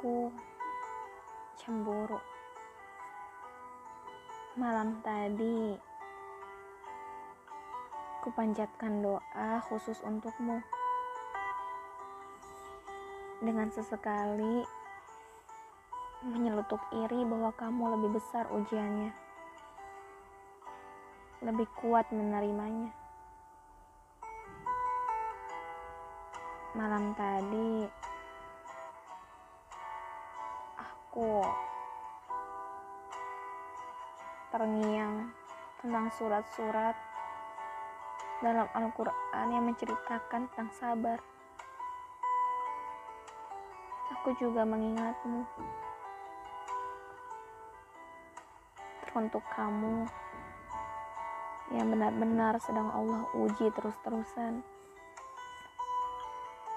Aku cemburu. Malam tadi, kupanjatkan doa khusus untukmu. Dengan sesekali menyelutup iri bahwa kamu lebih besar ujiannya. Lebih kuat menerimanya. Malam tadi, aku terngiang tentang surat-surat dalam Al-Quran yang menceritakan tentang sabar. Aku juga mengingatmu. Teruntuk kamu yang benar-benar sedang Allah uji terus-terusan.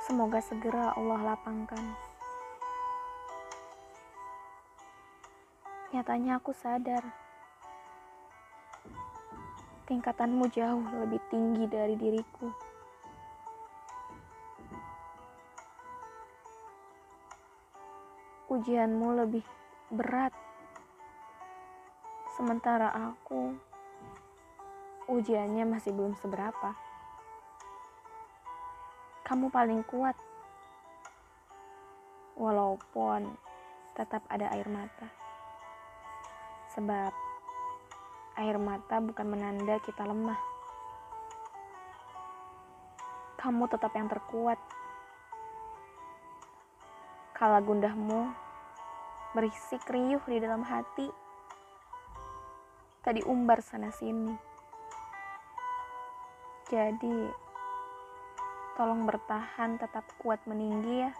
Semoga segera Allah lapangkan. Nyatanya aku sadar tingkatanmu jauh lebih tinggi dari diriku. Ujianmu lebih berat, sementara aku ujiannya masih belum seberapa. Kamu paling kuat, walaupun tetap ada air mata, sebab air mata bukan menanda kita lemah. Kamu tetap yang terkuat. Kala gundahmu berisik riuh di dalam hati, tadi umbar sana sini. Jadi, tolong bertahan tetap kuat meninggi ya.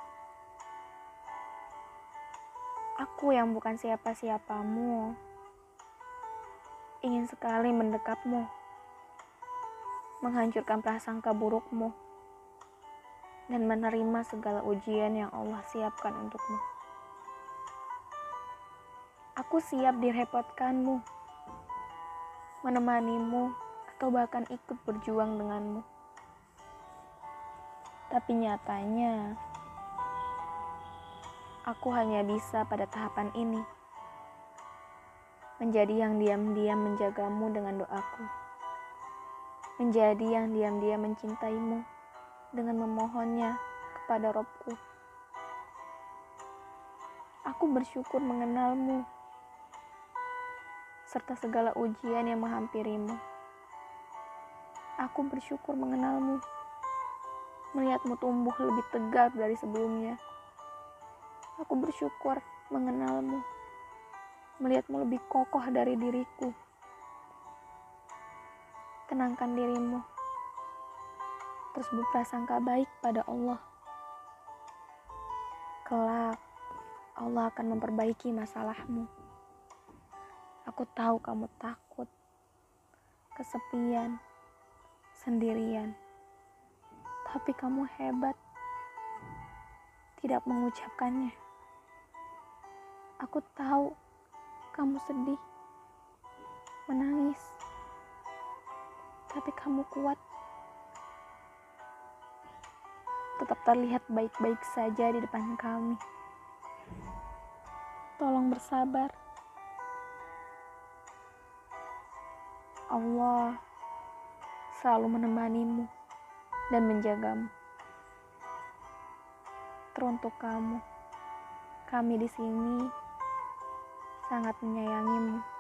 Aku yang bukan siapa-siapamu ingin sekali mendekapmu, menghancurkan prasangka burukmu, dan menerima segala ujian yang Allah siapkan untukmu. Aku siap direpotkanmu, menemanimu, atau bahkan ikut berjuang denganmu. Tapi nyatanya, aku hanya bisa pada tahapan ini menjadi yang diam-diam menjagamu dengan doaku, menjadi yang diam-diam mencintaimu dengan memohonnya kepada Robku. Aku bersyukur mengenalmu, serta segala ujian yang menghampirimu. Aku bersyukur mengenalmu, melihatmu tumbuh lebih tegar dari sebelumnya. Aku bersyukur mengenalmu melihatmu lebih kokoh dari diriku. Tenangkan dirimu. Terus berprasangka baik pada Allah. Kelak, Allah akan memperbaiki masalahmu. Aku tahu kamu takut, kesepian, sendirian. Tapi kamu hebat. Tidak mengucapkannya. Aku tahu kamu sedih, menangis, tapi kamu kuat. Tetap terlihat baik-baik saja di depan kami. Tolong bersabar. Allah selalu menemanimu dan menjagamu. Teruntuk kamu, kami di sini sangat menyayangimu.